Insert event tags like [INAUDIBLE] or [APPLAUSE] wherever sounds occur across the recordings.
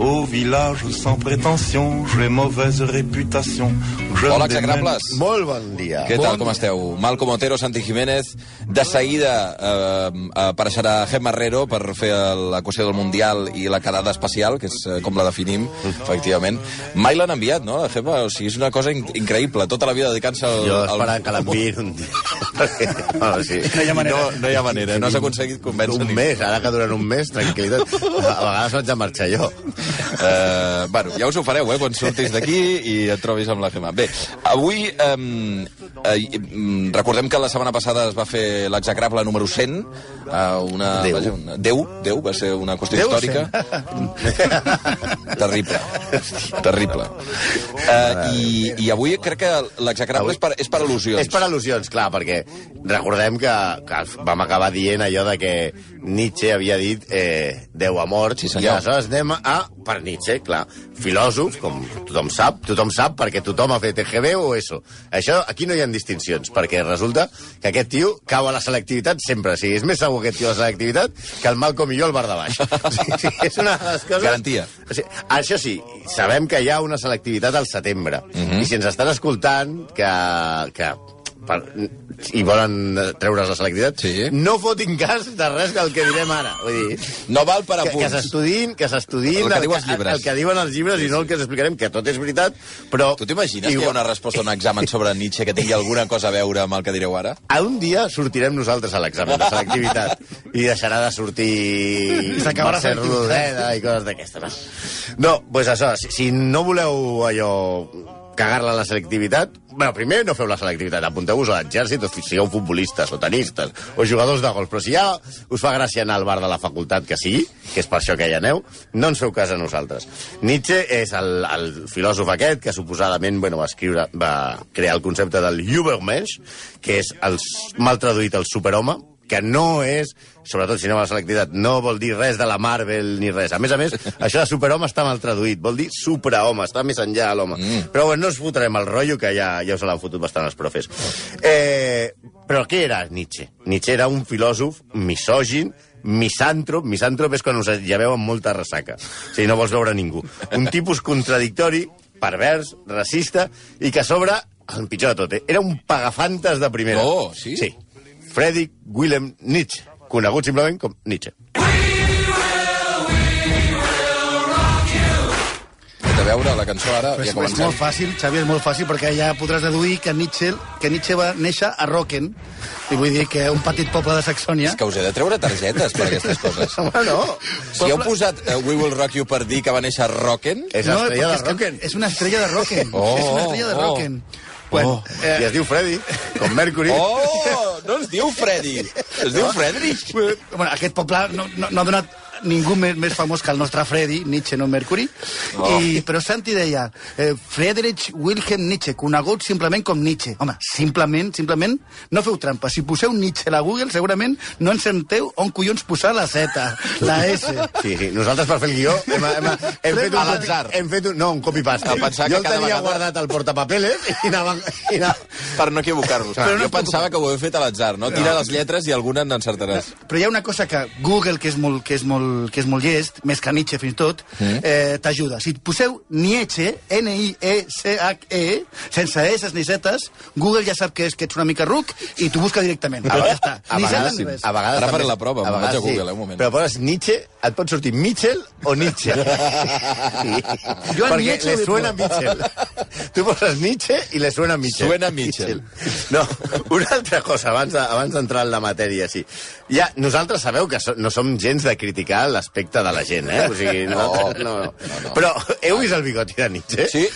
Au village sans prétention, j'ai mauvaise réputation. Je Hola, execrables. Molt bon dia. Què tal, com esteu? Malcom Otero, Santi Jiménez. De seguida eh, apareixerà Gemma Herrero per fer la qüestió del Mundial i la quedada especial, que és eh, com la definim, efectivament. Mai l'han enviat, no, la Gemma? O sigui, és una cosa in increïble, tota la vida dedicant-se al... Jo al- esperant que l'enviïn un dia. [LAUGHS] bueno, sí. No hi ha manera. No, no hi ha manera, no has aconseguit convèncer Un mes, ara que duren un mes, tranquil·litat. A vegades vaig a marxar jo. Eh, bueno, ja us ho fareu, eh, quan surtis d'aquí i et trobis amb la Gemma. Bé, avui eh, mm, recordem que la setmana passada es va fer l'execrable número 100, eh, una, Déu. vaja, una, Déu, Déu, va ser una qüestió Déu històrica. [LAUGHS] terrible, terrible. Eh, i, I avui crec que l'execrable és per, és per al·lusions. És per al·lusions, clar, perquè recordem que, que vam acabar dient allò de que Nietzsche havia dit eh, Déu ha mort, Sí, i aleshores anem a, per Nietzsche, clar, filòsof, com tothom sap, tothom sap perquè tothom ha fet EGB o ESO. Això, aquí no hi ha distincions, perquè resulta que aquest tio cau a la selectivitat sempre. O sigui, és més segur aquest tio a la selectivitat que el Malcom i jo al bar de baix. [LAUGHS] O sigui, és una de les coses... Garantia. O sigui, això sí, sabem que hi ha una selectivitat al setembre. I si ens estan escoltant que, que per, i volen treure's la selectivitat, Sí. no fotin cas de res del que direm ara. Vull dir, No val per que, que apunts. s'estudiïn, que s'estudiïn El que els llibres. el que diuen els llibres i no el que explicarem, que tot és veritat, però... Tu t'imagines que hi ha una resposta a un examen sobre Nietzsche que tingui alguna cosa a veure amb el que direu ara? [LAUGHS] A un dia sortirem nosaltres a l'examen de selectivitat i deixarà de sortir I s'acabarà Mercè. Rodoreda i coses d'aquestes. No, no pues això, si, si no voleu allò cagar-la la selectivitat, bueno, primer no feu la selectivitat, apunteu-vos a l'exèrcit o si sigueu futbolistes o tenistes o jugadors de golf, però si ja us fa gràcia anar al bar de la facultat que sigui, que és per això que hi aneu, no ens feu cas a nosaltres. Nietzsche és el, el filòsof aquest que suposadament bueno, va escriure, va crear el concepte del Übermensch, que és el, mal traduït el superhome, que no és, sobretot si anem a la selectivitat, no vol dir res de la Marvel ni res. A més a més, [LAUGHS] això de superhome està mal traduït, vol dir suprahome, està més enllà l'home. Mm. Però bueno, no us fotrem el rotllo, que ja, ja us l'han fotut bastant els profes. Eh, però què era Nietzsche? Nietzsche era un filòsof misògin, misàntrop, misàntrop és quan us lleveu amb molta ressaca, o sigui, no vols veure ningú. Un tipus contradictori, pervers, racista, i que a sobre, el pitjor de tot, eh, era un pagafantes de primera. Oh, sí? Sí. Friedrich Wilhelm Nietzsche, conegut simplement com Nietzsche. A veure la cançó ara, Però ja és, és comencem. molt fàcil, Xavi, és molt fàcil, perquè ja podràs deduir que Nietzsche, que Nietzsche va néixer a Rocken, i vull dir que un petit poble de Saxònia... És que us he de treure targetes per aquestes [LAUGHS] coses. Home, no. Si heu posat uh, We Will Rock You per dir que va néixer a Rocken... És no, estrella de Rocken. És una estrella de Rocken. Oh, és una estrella de oh. Rocken. Bueno, Eh, I es diu Freddy, com Mercury. [LAUGHS] Oh, no es diu Freddy, es diu Friedrich. bueno, aquest poble no, no, no ha donat ningú més, més famós que el nostre Freddy, Nietzsche, no Mercury. Oh. I, però Santi deia, eh, Friedrich Wilhelm Nietzsche, conegut simplement com Nietzsche. Home, simplement, simplement, no feu trampa. Si poseu Nietzsche a la Google, segurament no encerteu on collons posar la Z, la S. Sí, sí. Nosaltres, per fer el guió, hem, hem, hem fet A un... l'atzar. Hem fet un... No, un copy-paste. Jo que el cada tenia vegada- guardat al portapapeles i anava... I anava... Per no equivocar-vos. Però Però no jo pensava que ho heu fet a l'atzar, no? Tira les lletres i alguna n'encertaràs. Però hi ha una cosa que Google, que és molt, que és molt, que és molt llest, més que Nietzsche fins i tot, eh, t'ajuda. Si poseu Nietzsche, N-I-E-C-H-E, sense S ni Zs, Google ja sap que, és, que ets una mica ruc i t'ho busca directament. A, ja està. a Ni vegades, ni res. a vegades Ara faré la prova, me'n vaig a Google, eh, un moment. Però poses Nietzsche, et pot sortir Mitchell o Nietzsche. [LAUGHS] Jo al Perquè Nietzsche le li suena. Mitchell. [LAUGHS] Tu poses Nietzsche i le suena Mitchell. Suena Mitchell. No, una altra cosa, abans de- abans d'entrar en la matèria, sí. Ja, nosaltres sabeu que so, no som gens de criticar l'aspecte de la gent, eh? O sigui, no, no, no, no. Però heu vist el bigoti de Nietzsche? Sí.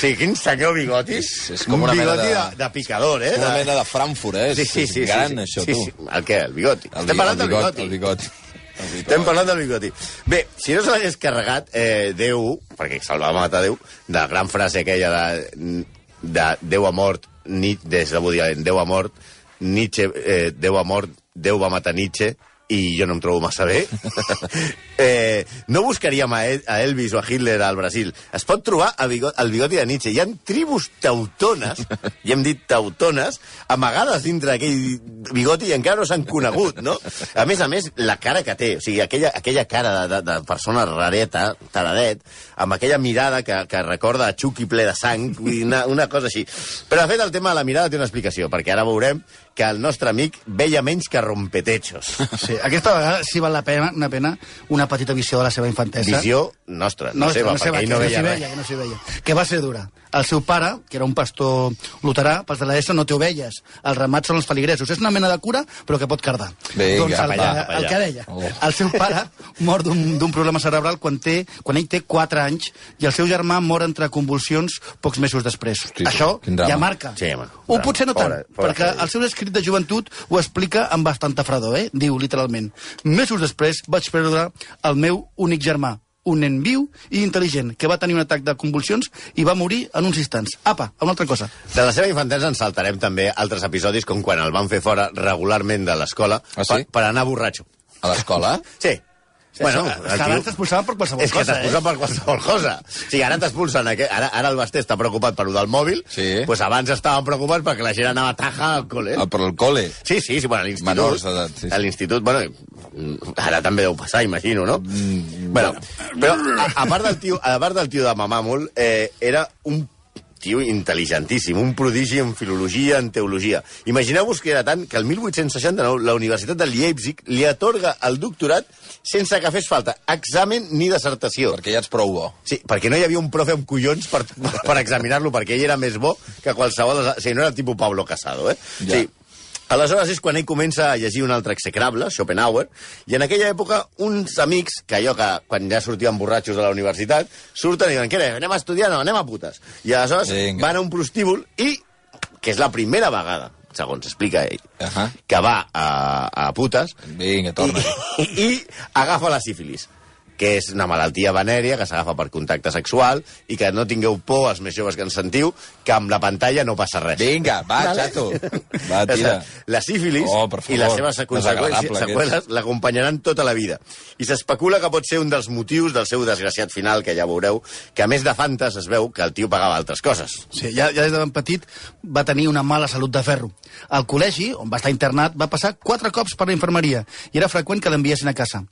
Sí, quin senyor bigoti. És- és com un una mena bigoti de- de, de picador, eh? Una De- mena de Frankfurt, eh? Sí, sí, sí. És gran, sí, sí. això, sí, tu. Sí, el què? El bigoti. El, Estem parlant del bigot, bigoti. El bigoti. El bigoti. Estem parlant del bigoti. Bé, si no se l'hagués carregat, eh, Déu, perquè se'l va matar Déu, de la gran frase aquella de, de Déu ha mort, ni, des de Woody Allen, Déu ha mort, Nietzsche, eh, Déu ha mort, Déu va matar Nietzsche, i jo no em trobo massa bé, [LAUGHS] eh, no buscaríem a, El a Elvis o a Hitler al Brasil. Es pot trobar a bigot, al bigoti de Nietzsche. Hi ha tribus teutones, i hem dit teutones, amagades dintre d'aquell bigoti i encara no s'han conegut, no? A més a més, la cara que té, o sigui, aquella, aquella cara de, de, de persona rareta, taradet, amb aquella mirada que, que recorda a Chucky ple de sang, una, una cosa així. Però, de fet, el tema de la mirada té una explicació, perquè ara veurem que el nostre amic veia menys que rompetechos. Sí, aquesta vegada sí val la pena una, pena una petita visió de la seva infantesa. Visió nostra, no, seva, no seva, perquè ell no que veia s'hi res. veia, que no s'hi veia. Que va ser dura. El seu pare, que era un pastor luterà, pels de l'ESO no té ovelles. Els ramats són els feligresos. És una mena de cura, però que pot cardar. Vinga, doncs el, allà, el allà. que deia. Oh. El seu pare mor d'un d'un problema cerebral quan, té, quan ell té 4 anys i el seu germà mor entre convulsions pocs mesos després. Hosti, Això ja marca. Sí, home. Drama. potser no tant, Pobre- pobre perquè Freddy. el seu escrit de joventut ho explica amb bastanta fredor, eh? Diu, literalment, mesos després vaig perdre el meu únic germà, un nen viu i intel·ligent, que va tenir un atac de convulsions i va morir en uns instants. Apa, una altra cosa. De la seva infantesa ens saltarem també altres episodis, com quan el van fer fora regularment de l'escola Ah, sí? per, per anar borratxo. A l'escola? Sí. Bueno, és que abans t'expulsaven per qualsevol és que cosa, t'expulsen eh? per qualsevol cosa. O sigui, ara t'expulsen... aqu- Ara, ara el Basté està preocupat per lo del mòbil, Sí. pues abans estaven preocupats perquè la gent anava a taja al col·le. Ah, per al cole? Sí, sí, sí, bueno, a l'institut. Menors d'edat, sí, sí. A l'institut, bueno, ara també deu passar, imagino, no? Mm, bueno, però a, a, part del tio, a part del tio de Mamàmol, eh, era un tio intel·ligentíssim, un prodigi en filologia, en teologia. Imagineu-vos que era tant que el 1869 la Universitat de Leipzig li atorga el doctorat sense que fes falta examen ni dissertació. Perquè ja ets prou bo. Sí, perquè no hi havia un profe amb collons per, per examinar-lo, perquè ell era més bo que qualsevol... O sigui, no era el tipus Pablo Casado, eh? Ja. Sí. Aleshores és quan ell comença a llegir un altre execrable, Schopenhauer, i en aquella època uns amics, que allò que quan ja sortien borratxos de la universitat, surten i diuen, què, anem a estudiar? No, anem a putes. I aleshores Vinga. van a un prostíbul i, que és la primera vegada, segons explica ell, Ahà. que va a, a putes, Vinga, torna. i, i agafa la sífilis que és una malaltia venèria que s'agafa per contacte sexual i que no tingueu por, els més joves que ens sentiu, que amb la pantalla no passa res. Vinga, va, Vale? xato. [LAUGHS] Va, tira. La sífilis Oh, i les seves seqüeles l'acompanyaran tota la vida. I s'especula que pot ser un dels motius del seu desgraciat final, que ja veureu, que a més de fantes es veu que el tio pagava altres coses. Sí, ja, ja des de ben petit va tenir una mala salut de ferro. Al col·legi, on va estar internat, va passar quatre cops per la infermeria i era freqüent que l'enviessin a casa.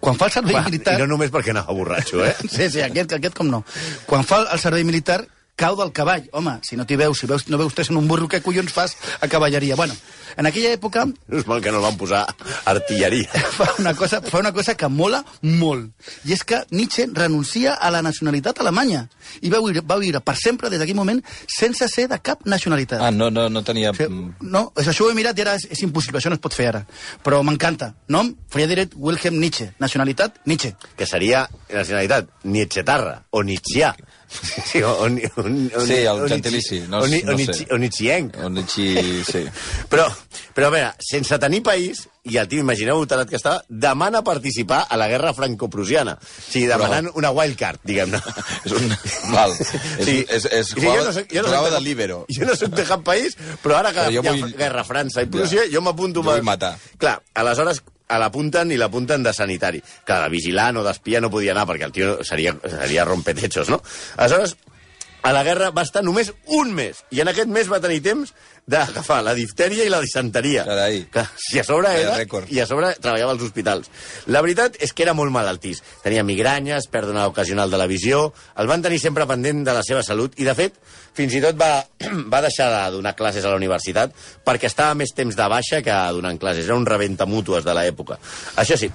Quan fa el servei Va, militar... No només perquè anava borratxo, eh? Sí, sí, aquest, aquest com no. Quan fa el servei militar, cau del cavall. Home, si no t'hi veus, si veus, no veus tres en un burro, què collons fas a cavalleria? Bueno, en aquella època És mal que no van posar artilleria. [LAUGHS] fa una cosa, fa una cosa que mola molt. I és que Nietzsche renuncia a la nacionalitat alemanya i va viure, va viure per sempre des d'aquell moment sense ser de cap nacionalitat. Ah, no, no, no tenia... Sí, no, és, això ho he mirat i ara és, és impossible, això no es pot fer ara. Però m'encanta. Nom, Friedrich Wilhelm Nietzsche. Nacionalitat, Nietzsche. que seria nacionalitat Nietzschetarra o Nietzscheà. [LAUGHS] Sí, o, o, o, o, Sí, el gentilici, no- o, ni- no sé. Nietzsche- o Nietzscheenc. O Nietzsche, sí. [LAUGHS] Però, però a veure, sense tenir país, i el tio, imagineu tarat que estava, demana participar a la guerra franco-prusiana. O sigui, demanant una wildcard, diguem-ne. [LAUGHS] És un... Val. És, Sí. és, és, Sí, jugava, jo no soc- jo no jugava de líbero. Jo no soc de cap país, però ara que Però hi ha vull- guerra França i Prússia, Ja. jo m'apunto... Jo vull matar. Clar, aleshores a l'apunten i l'apunten de sanitari. Clar, de vigilant o d'espia no podia anar, perquè el tio seria, seria rompetechos, no? Aleshores, a la guerra va estar només un mes, i en aquest mes va tenir temps d'agafar la diftèria i la disenteria. Carai. Clar, I a sobre era, rècord. i a sobre treballava als hospitals. La veritat és que era molt malaltís. Tenia migranyes, pèrdua ocasional de la visió, el van tenir sempre pendent de la seva salut i, de fet, fins i tot va, [CLEARS THROAT] va deixar de donar classes a la universitat perquè estava més temps de baixa que donant classes. Era un rebenta mútues de l'època. Això sí,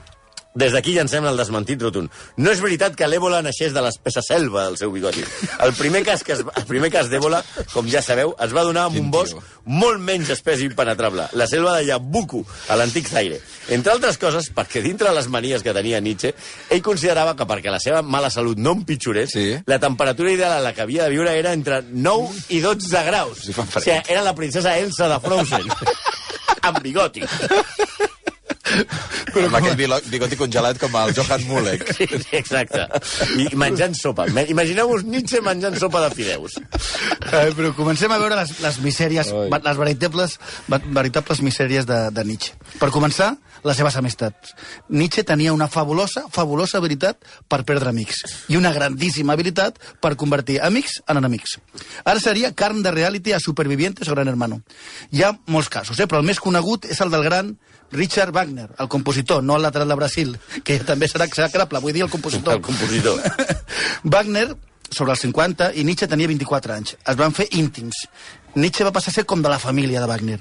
des d'aquí llancem el desmentit rotund. No és veritat que l'èbola naixés de l'espessa selva del seu bigoti. El primer cas, que es, el primer cas d'èbola, com ja sabeu, es va donar en un bosc molt menys espès i impenetrable, la selva de Yabuku, a l'antic Zaire. Entre altres coses, perquè dintre les manies que tenia Nietzsche, ell considerava que perquè la seva mala salut no empitjorés, Sí. la temperatura ideal a la que havia de viure era entre 9 i 12 graus. Sí, o sigui, era la princesa Elsa de Frozen. [LAUGHS] amb bigoti. Però amb aquell bilo- bigoti congelat com el Johan Mulek. Sí, sí, exacte. I menjant sopa. Me- Imagineu-vos Nietzsche menjant sopa de fideus. Eh, però comencem a veure les, les misèries, Ai. va- les veritables, veritables misèries de, de Nietzsche. Per començar, les seves amistats. Nietzsche tenia una fabulosa, fabulosa habilitat per perdre amics i una grandíssima habilitat per convertir amics en enemics. Ara seria carn de reality a Supervivientes o Gran Hermano. Hi ha molts casos, eh? però el més conegut és el del gran Richard Wagner, el compositor, no el lateral de Brasil, que també serà execrable, vull dir el compositor. [LAUGHS] El compositor. [LAUGHS] Wagner, sobre els 50, i Nietzsche tenia 24 anys. Es van fer íntims. Nietzsche va passar a ser com de la família de Wagner.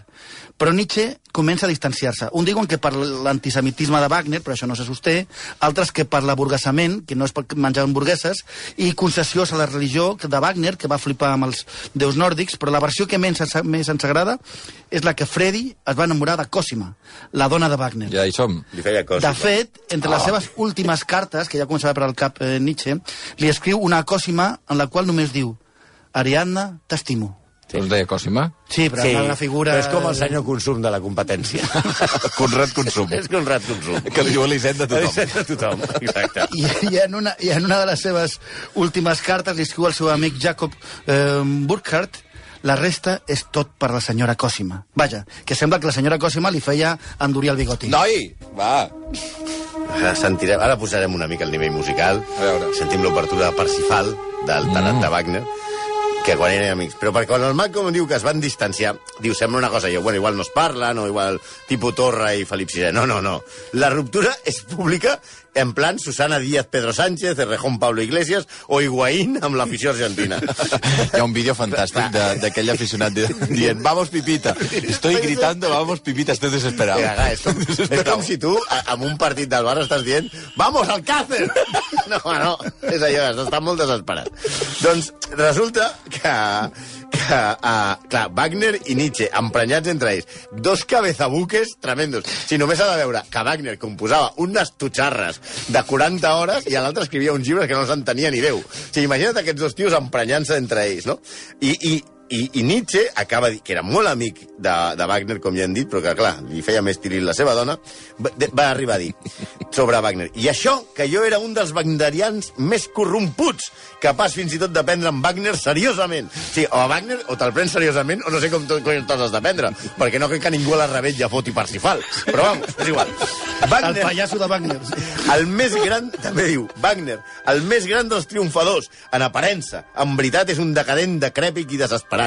Però Nietzsche comença a distanciar-se. Un diuen que per l'antisemitisme de Wagner, però això no se sosté, altres que per l'aburguesament, que no és per menjar hamburgueses, i concessions a la religió de Wagner, que va flipar amb els déus nòrdics, però la versió que més, ens- més ens agrada és la que Freddy es va enamorar de Cosima, la dona de Wagner. Ja hi som. Li feia coses. De fet, entre les seves últimes cartes, que ja començava per al cap eh, Nietzsche, li escriu una còsima en la qual només diu Ariadna, t'estimo. Sí. Es deia Cosima? Sí, però sí, una figura... però és com el senyor consum de la competència. [LAUGHS] Conrad Consum. és Conrad Consum. Que li diu Elisenda a tothom. A tothom, exacte. I, i, en una, I en una de les seves últimes cartes li escriu al seu amic Jacob eh, Burkhardt la resta és tot per la senyora Cosima. Vaja, que sembla que la senyora Cosima li feia endurir el bigoti. Noi, va. Ara, sentirem, ara posarem una mica el nivell musical. A veure. Sentim l'obertura de Parsifal, del Tarat de Wagner, que quan eren amics. Però perquè quan el Malcolm diu que es van distanciar, diu, sembla una cosa, jo, bueno, igual no es parlen, o igual tipus Torra i Felip VI. No, no, no. La ruptura és pública en plan Susana Díaz, Pedro Sánchez, Errejón Pablo Iglesias o Higuaín amb l'afició argentina. [LAUGHS] Hi ha un vídeo fantàstic d'aquell aficionat di- dient vamos Pipita. Estoy gritando vamos Pipita, estoy desesperado. Clar, és, com, [LAUGHS] és com si tu, amb un partit del bar, estàs dient «Vamos, Alcácer!» [LAUGHS] No, no, és allò, d'estar molt desesperat. Doncs resulta que, que uh, clar, Wagner i Nietzsche, emprenyats entre ells, dos cabezabuques tremendos. Si només ha de veure que Wagner composava unes tutxarres de 40 hores i l'altre escrivia uns llibres que no s'entenia ni Déu. O sigui, imagina't aquests dos tios emprenyant-se entre ells, no? I, i, i, i Nietzsche acaba dir que era molt amic de, de Wagner, com ja hem dit, però que, clar, li feia més tiril la seva dona, va, de, va arribar a dir sobre Wagner. I això, que jo era un dels wagnerians més corromputs, capaç fins i tot de prendre en Wagner seriosament. Sí, o a Wagner o te'l prens seriosament o no sé com tu cony te'ls has de prendre, perquè no crec que ningú a la rebetlla foti Parsifal. Però vamos, és igual. El pallasso de Wagner. El més gran, també diu, Wagner, el més gran dels triomfadors, en aparença. En veritat és un decadent, decrèpic i desesperat.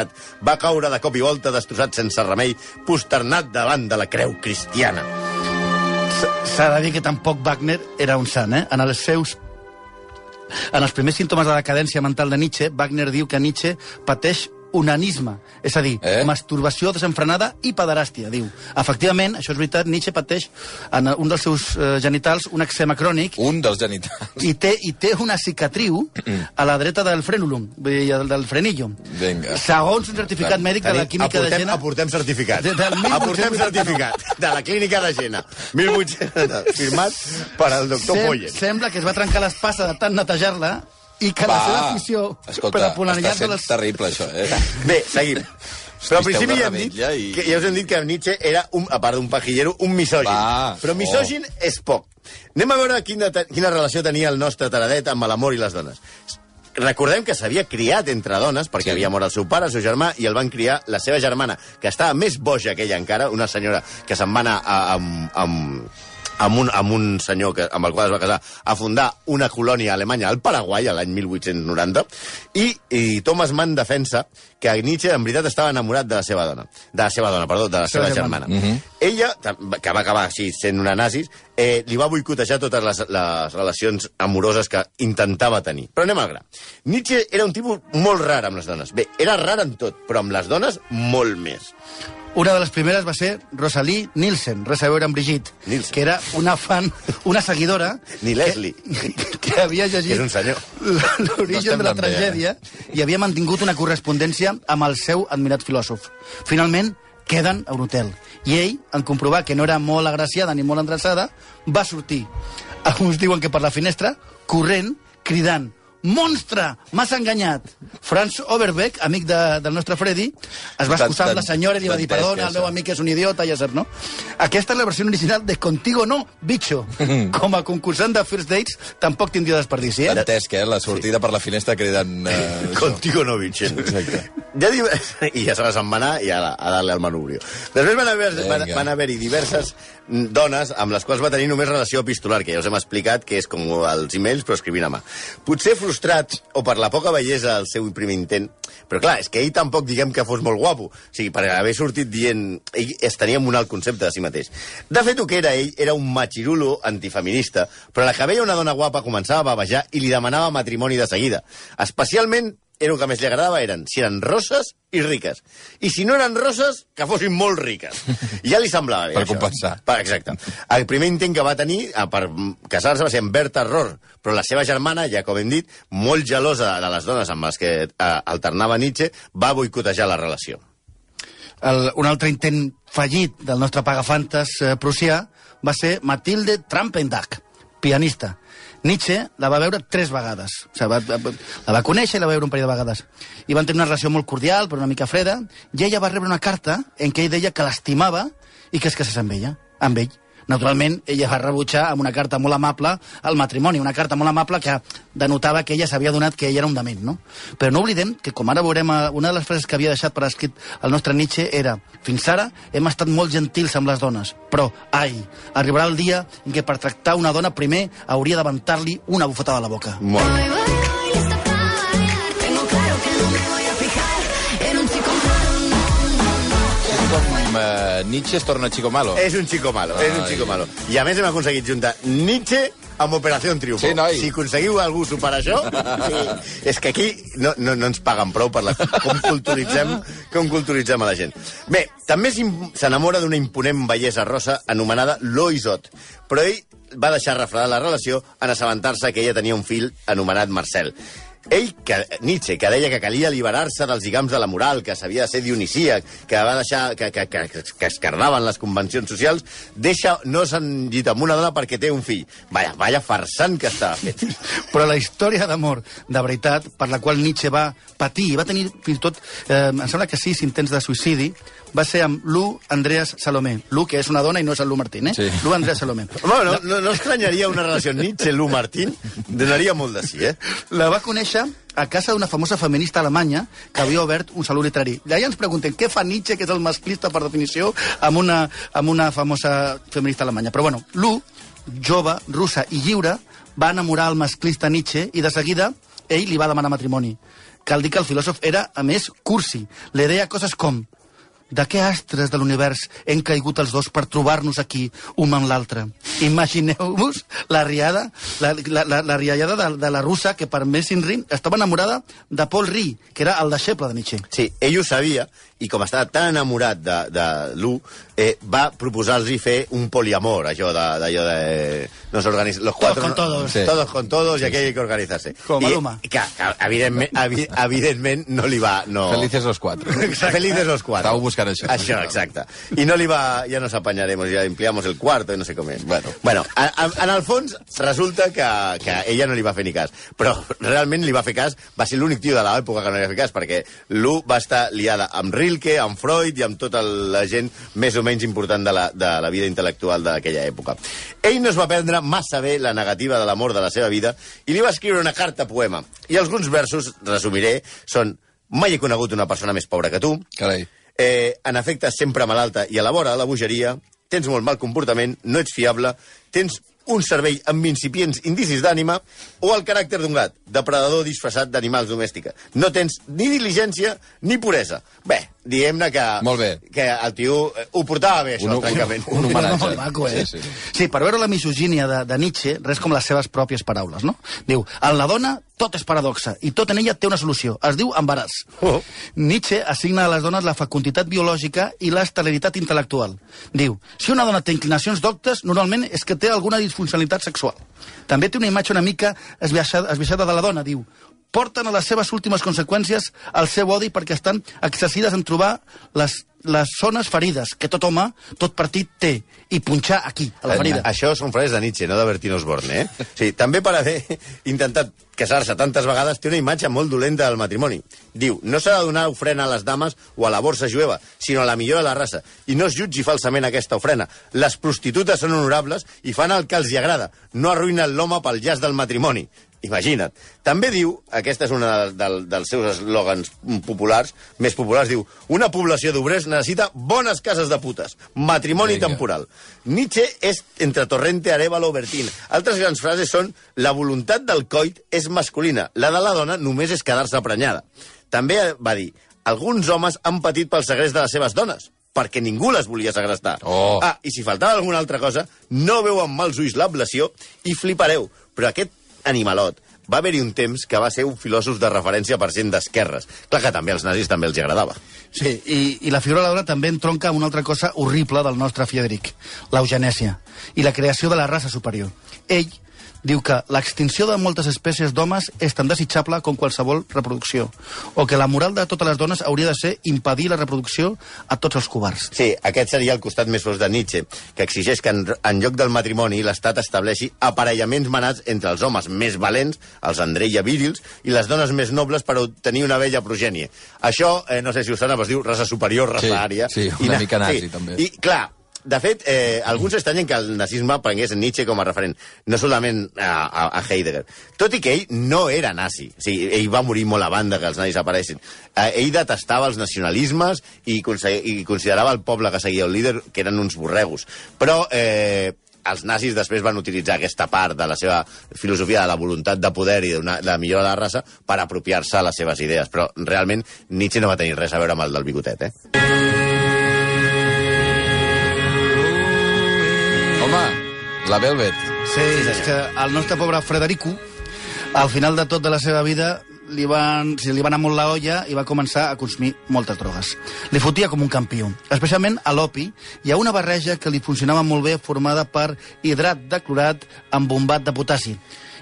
Va caure de cop i volta, destrossat sense remei, posternat davant de la creu cristiana. S'ha de dir que tampoc Wagner era un sant, eh? En els seus en els primers símptomes de decadència mental de Nietzsche, Wagner diu que Nietzsche pateix onanisme, és a dir, Eh? eh? masturbació desenfrenada i pederàstia, diu. Efectivament, això és veritat, Nietzsche pateix en un dels seus eh, genitals un eczema crònic Un dels genitals. i té, i té una cicatriu [CLEARS THROAT] a la dreta del frenulum, vull dir, del, del frenillo. Vinga. Segons un certificat mèdic de la química de aportem, Gena... aportem certificat. De- del 1889. Aportem certificat de la clínica de Gena. 1800, [LAUGHS] firmat per al doctor Sem Poyet. Sembla que es va trencar l'espasa de tant netejar-la i que la seva afició escolta, per està apoloniar-se sent les... terrible, això, eh? Bé, seguim. Però al principi ja hem, dit i- que, ja us hem dit que Nietzsche era, un, a part d'un pajillero, un misògin. Va. Però misògin oh. és poc. Anem a veure quina, quina relació tenia el nostre taradet amb l'amor i les dones. Recordem que s'havia criat entre dones, perquè Sí. havia mort el seu pare, el seu germà, i el van criar la seva germana, que estava més boja que ella encara, una senyora que se'n va anar a, amb, amb, amb, un, amb un senyor que, amb el qual es va casar a fundar una colònia alemanya al Paraguai l'any 1890 i, i Thomas Mann defensa que Nietzsche en veritat estava enamorat de la seva dona de la seva dona, perdó, de la seva, seva germana, germana. ella, tam- que va acabar així sent una nazis, eh, li va boicotejar totes les, les relacions amoroses que intentava tenir. Però anem al gra. Nietzsche era un tipus molt rar amb les dones. Bé, era rar en tot, però amb les dones molt més. Una de les primeres va ser Rosalie Nielsen, res a veure amb Brigitte, Nielsen. que era una fan, una seguidora... Ni Leslie. Que, [LAUGHS] que havia llegit No l'origen estem de la anant bé, eh? tragèdia i havia mantingut una correspondència amb el seu admirat filòsof. Finalment, queden a un hotel. I ell, en comprovar que no era molt agraciada ni molt endreçada, va sortir. Alguns diuen que per la finestra, corrent, cridant monstre, m'has enganyat. Franz Overbeck, amic de, del nostre Freddy, es va excusar amb la senyora i li va dir, perdona, que el meu amic és un idiota, ja saps, no? Aquesta és la versió original de Contigo no, bicho. Com a concursant de First Dates, tampoc tindria desperdici, eh? Dantesc, eh? La sortida per la finestra cridant... Eh. Contigo no, Vicent. Exacte. Ja diu... [LAUGHS] I ja se va anar i a, a darle al manubrio. Després van haver- van, van haver-hi diverses mm, dones amb les quals va tenir només relació epistolar, que ja us hem explicat que és com els emails, però escrivint a mà. Potser frustrat o per la poca bellesa del seu primer intent, però clar, és que ell tampoc diguem que fos molt guapo. O sigui, per haver sortit dient... Ell es tenia un alt concepte de si mateix. De fet, el que era ell era un machirulo antifeminista, però la que veia una dona guapa començava a bavejar i li demanava matrimoni de seguida. Especialment era el que més li agradava eren si eren roses i riques. I si no eren roses, que fossin molt riques. I [LAUGHS] ja li semblava bé, Per això. compensar. Per, exacte. El primer intent que va tenir eh, per casar-se va ser amb Berta Rohr, però la seva germana, ja com hem dit, molt gelosa de les dones amb les que eh, alternava Nietzsche, va boicotejar la relació. El, un altre intent fallit del nostre pagafantes eh, prussià va ser Matilde Trampendag, pianista. Nietzsche la va veure tres vegades. O sigui, va, va, la va conèixer i la va veure un parell de vegades. I van tenir una relació molt cordial, però una mica freda, i ella va rebre una carta en què ell deia que l'estimava i que es casés amb ella, amb ell. Naturalment, ella va rebutjar amb una carta molt amable al matrimoni, una carta molt amable que denotava que ella s'havia donat que ell era un dement, no? Però no oblidem que, com ara veurem, eh, una de les frases que havia deixat per escrit el nostre Nietzsche era fins ara hem estat molt gentils amb les dones, però, ai, arribarà el dia en què per tractar una dona primer hauria d'aventar-li una bufetada a la boca. Molt bé. Com eh, Nietzsche es torna chico malo. És un chico malo, és un chico malo. I a més hem aconseguit juntar Nietzsche amb Operació Triunfo. Sí, noi. Si aconseguiu algú superar això, [LAUGHS] sí. és que aquí no, no, no ens paguen prou per la, com, culturitzem, com culturitzem a la gent. Bé, també s'enamora d'una imponent bellesa rosa anomenada Loisot, però ell va deixar refredar la relació en assabentar-se que ella tenia un fill anomenat Marcel. Ell, que, Nietzsche, que deia que calia alliberar-se dels lligams de la moral, que s'havia de ser dionisíac, que va deixar que, que, que, que es cardaven les convencions socials, deixa no s'han llit amb una dona perquè té un fill. Vaya, vaya farsant que estava fet. [LAUGHS] Però la història d'amor de veritat, per la qual Nietzsche va patir, i va tenir fins tot, eh, em sembla que sis intents de suïcidi, va ser amb Lu Andreas Salomé. Lu, que és una dona i no és el Lu Martín, eh? Sí. Lu Andreas Salomé. [LAUGHS] Home, no, no, no estranyaria una relació Nietzsche-Lu Martín? Donaria molt de sí, eh? La va conèixer a casa d'una famosa feminista alemanya que havia obert un saló literari. I allà ens preguntem què fa Nietzsche, que és el masclista per definició, amb una, amb una famosa feminista alemanya. Però bueno, Lu, jove, russa i lliure, va enamorar el masclista Nietzsche i de seguida ell li va demanar matrimoni. Cal dir que el filòsof era, a més, cursi. Le deia coses com de què astres de l'univers hem caigut els dos per trobar-nos aquí, un amb l'altre? Imagineu-vos la riada, la, la, la, la riallada de, de la russa que per més Ri estava enamorada de Paul Ri, que era el deixeble de Nietzsche. Sí, ell ho sabia, i com estava tan enamorat de, de Lu, eh, va proposar-los fer un poliamor, això de- d'allò de... No s'organitza... Los Todos cuatro, con todos. Sí. Todos con todos, i aquí hay que organitzar-se. Com Maluma. i que, que, evidentment, evi, evidentment, no li va... No... Felices los cuatro. Felices los cuatro. Estàveu buscant això. Això, exacte. I no li va... Ja nos apanyaremos, ja empleamos el cuarto i no sé com és. Bueno, bueno a, a, en el fons resulta que, que ella no li va fer ni cas. Però realment li va fer cas, va ser l'únic tio de l'època que no li va fer cas, perquè Lu va estar liada amb Rilke, amb Freud i amb tota la gent més o menys important de la, de la vida intel·lectual d'aquella època. Ell no es va prendre massa bé la negativa de l'amor de la seva vida i li va escriure una carta poema. I alguns versos, resumiré, són Mai he conegut una persona més pobra que tu, Carai. eh, en efecte sempre malalta i elabora la bogeria, tens molt mal comportament, no ets fiable, tens un cervell amb incipients indicis d'ànima o el caràcter d'un gat, depredador disfressat d'animals domèstica. No tens ni diligència ni puresa. Bé, diguem-ne que, Molt bé. que el tio eh, ho portava bé, això, Un- el trencament. un homenatge. Molt maco, eh? Sí, sí. sí, per veure la misogínia de, de Nietzsche, res com les seves pròpies paraules, no? Diu, en la dona tot és paradoxa i tot en ella té una solució. Es diu embaràs. Oh. Nietzsche assigna a les dones la fecunditat biològica i l'esteleritat intel·lectual. Diu, si una dona té inclinacions doctes, normalment és que té alguna disfuncionalitat sexual. També té una imatge una mica esbiaixada, esbiaixada de la dona, diu. Porten a les seves últimes conseqüències el seu odi perquè estan excessides en trobar les, les zones ferides que tot home, tot partit té, i punxar aquí, a la ferida. Eh, Això són frases de Nietzsche, no de Bertino Osborne, eh? [LAUGHS] Sí, també per haver intentat casar-se tantes vegades té una imatge molt dolenta del matrimoni. Diu, no s'ha de donar ofrena a les dames o a la borsa jueva, sinó a la millor de la raça. I no es jutgi falsament aquesta ofrena. Les prostitutes són honorables i fan el que els hi agrada. No arruïnen l'home pel llaç del matrimoni. Imagina't. També diu, aquesta és una del, del, dels seus eslògans populars, més populars, diu, una població d'obrers necessita bones cases de putes, matrimoni Vinga. temporal. Nietzsche és entre Torrente, Arevalo, Bertín. Altres grans frases són la voluntat del coit és masculina, la de la dona només és quedar-se prenyada. També va dir, alguns homes han patit pel segrest de les seves dones, perquè ningú les volia segrestar. Oh. Ah, i si faltava alguna altra cosa, no veu amb mals ulls l'ablació i flipareu. Però aquest animalot va haver-hi un temps que va ser un filòsof de referència per gent d'esquerres. Clar que també als nazis també els agradava. Sí, i, i la figura de també entronca amb una altra cosa horrible del nostre Friedrich, l'eugenèsia, i la creació de la raça superior. Ell diu que l'extinció de moltes espècies d'homes és tan desitjable com qualsevol reproducció, o que la moral de totes les dones hauria de ser impedir la reproducció a tots els covards. Sí, aquest seria el costat més fos de Nietzsche, que exigeix que en, en lloc del matrimoni l'Estat estableixi aparellaments manats entre els homes més valents, els Andreia virils, i les dones més nobles per obtenir una vella progènie. Això, eh, no sé si us sona, però es diu raça superior, raça Sí, ària. sí, I una na- mica nazi, també. I, clar, de fet, eh, alguns estranyen que el nazisme prengués Nietzsche com a referent, no solament a, a, a Heidegger. Tot i que ell no era nazi. O sigui, ell va morir molt a banda que els nazis apareixin. Eh, ell detestava els nacionalismes i, i considerava el poble que seguia el líder que eren uns borregos. Però eh, els nazis després van utilitzar aquesta part de la seva filosofia de la voluntat de poder i de, una, de millora de la raça per apropiar-se a les seves idees. Però realment Nietzsche no va tenir res a veure amb el del bigotet, eh? La Velvet. Sí, és que el nostre pobre Frederico, al final de tot de la seva vida, li, van, sí, li va anar molt la olla i va començar a consumir moltes drogues. Li fotia com un campió, especialment a l'opi i a una barreja que li funcionava molt bé formada per hidrat de clorat amb bombat de potassi.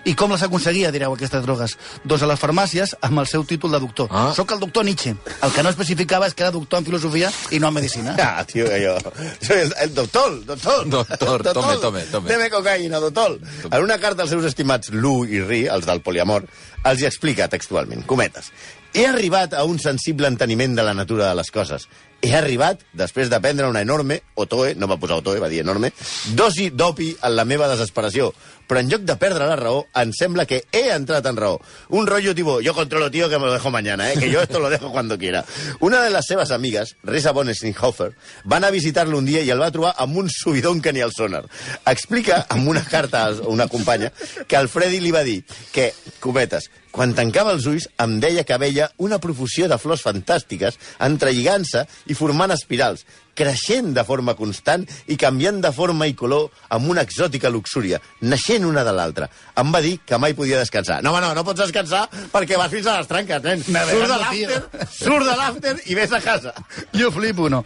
I com les aconseguia, direu, aquestes drogues? Doncs a les farmàcies amb el seu títol de doctor. Ah. Soc el doctor Nietzsche. El que no especificava és que era doctor en filosofia i no en medicina. Ah, tío, que yo. Soy el, el doctor, doctor. Doctor, tome, tome, tome. Deme cocaïna, doctor. En una carta als seus estimats Lu i Ri, els del poliamor, els hi explica textualment, cometes, he arribat a un sensible enteniment de la natura de les coses. He arribat, després de prendre una enorme, otoe, no va posar otoe, va dir enorme, dosi d'opi en la meva desesperació. Però en lloc de perdre la raó, em sembla que he entrat en raó. Un rollo tipo, yo controlo, tío, que me lo dejo mañana, eh? que yo esto lo dejo cuando quiera. Una de les seves amigues, Risa von Steinhofer, va anar a visitar-lo un dia i el va trobar amb un subidón que ni el sonar. Explica, amb una carta a una companya, que el Freddy li va dir que, cometes, quan tancava els ulls em deia que veia una profusió de flors fantàstiques entrelligant-se i formant espirals, creixent de forma constant i canviant de forma i color amb una exòtica luxúria, naixent una de l'altra. Em va dir que mai podia descansar. No, home, no, no pots descansar perquè vas fins a les tranques, nen. Surt de l'after, surt de l'after i ves a casa. Jo flipo, no?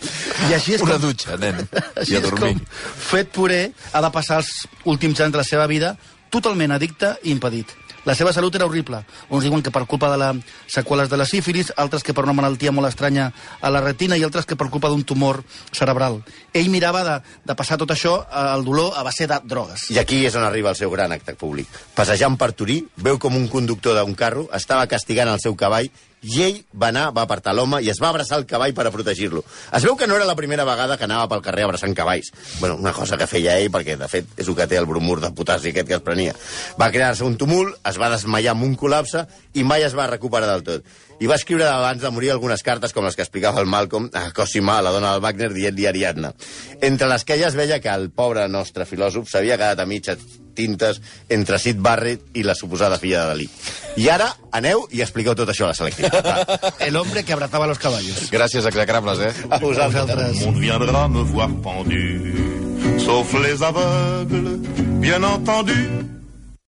I així és Una com... dutxa, nen. Així [LAUGHS] I a és dormir. com Fet Puré ha de passar els últims anys de la seva vida totalment addicte i impedit. La seva salut era horrible. Uns diuen que per culpa de les seqüeles de la sífilis, altres que per una malaltia molt estranya a la retina i altres que per culpa d'un tumor cerebral. Ell mirava de, de passar tot això, eh, el dolor, a base de drogues. I aquí és on arriba el seu gran acte públic. Passejant per Turí, veu com un conductor d'un carro estava castigant el seu cavall i ell va anar, va apartar l'home i es va abraçar el cavall per a protegir-lo. Es veu que no era la primera vegada que anava pel carrer abraçant cavalls. bueno, una cosa que feia ell, perquè de fet és el que té el bromur de potassi aquest que es prenia. Va crear-se un tumult, es va desmaiar amb un col·lapse i mai es va recuperar del tot. I va escriure abans de morir algunes cartes com les que explicava el Malcolm a Cosima, la dona del Wagner, dient-li Ariadna. Entre les que ella es veia que el pobre nostre filòsof s'havia quedat a mitges tintes entre Sid Barrett i la suposada filla de Dalí. I ara aneu i expliqueu tot això a la selectivitat. va. [LAUGHS] El hombre que abrazaba los caballos. Gràcies, execrables, eh? A vosaltres. Monde viendra me voir pendu, sauf les aveugles, bien entendu.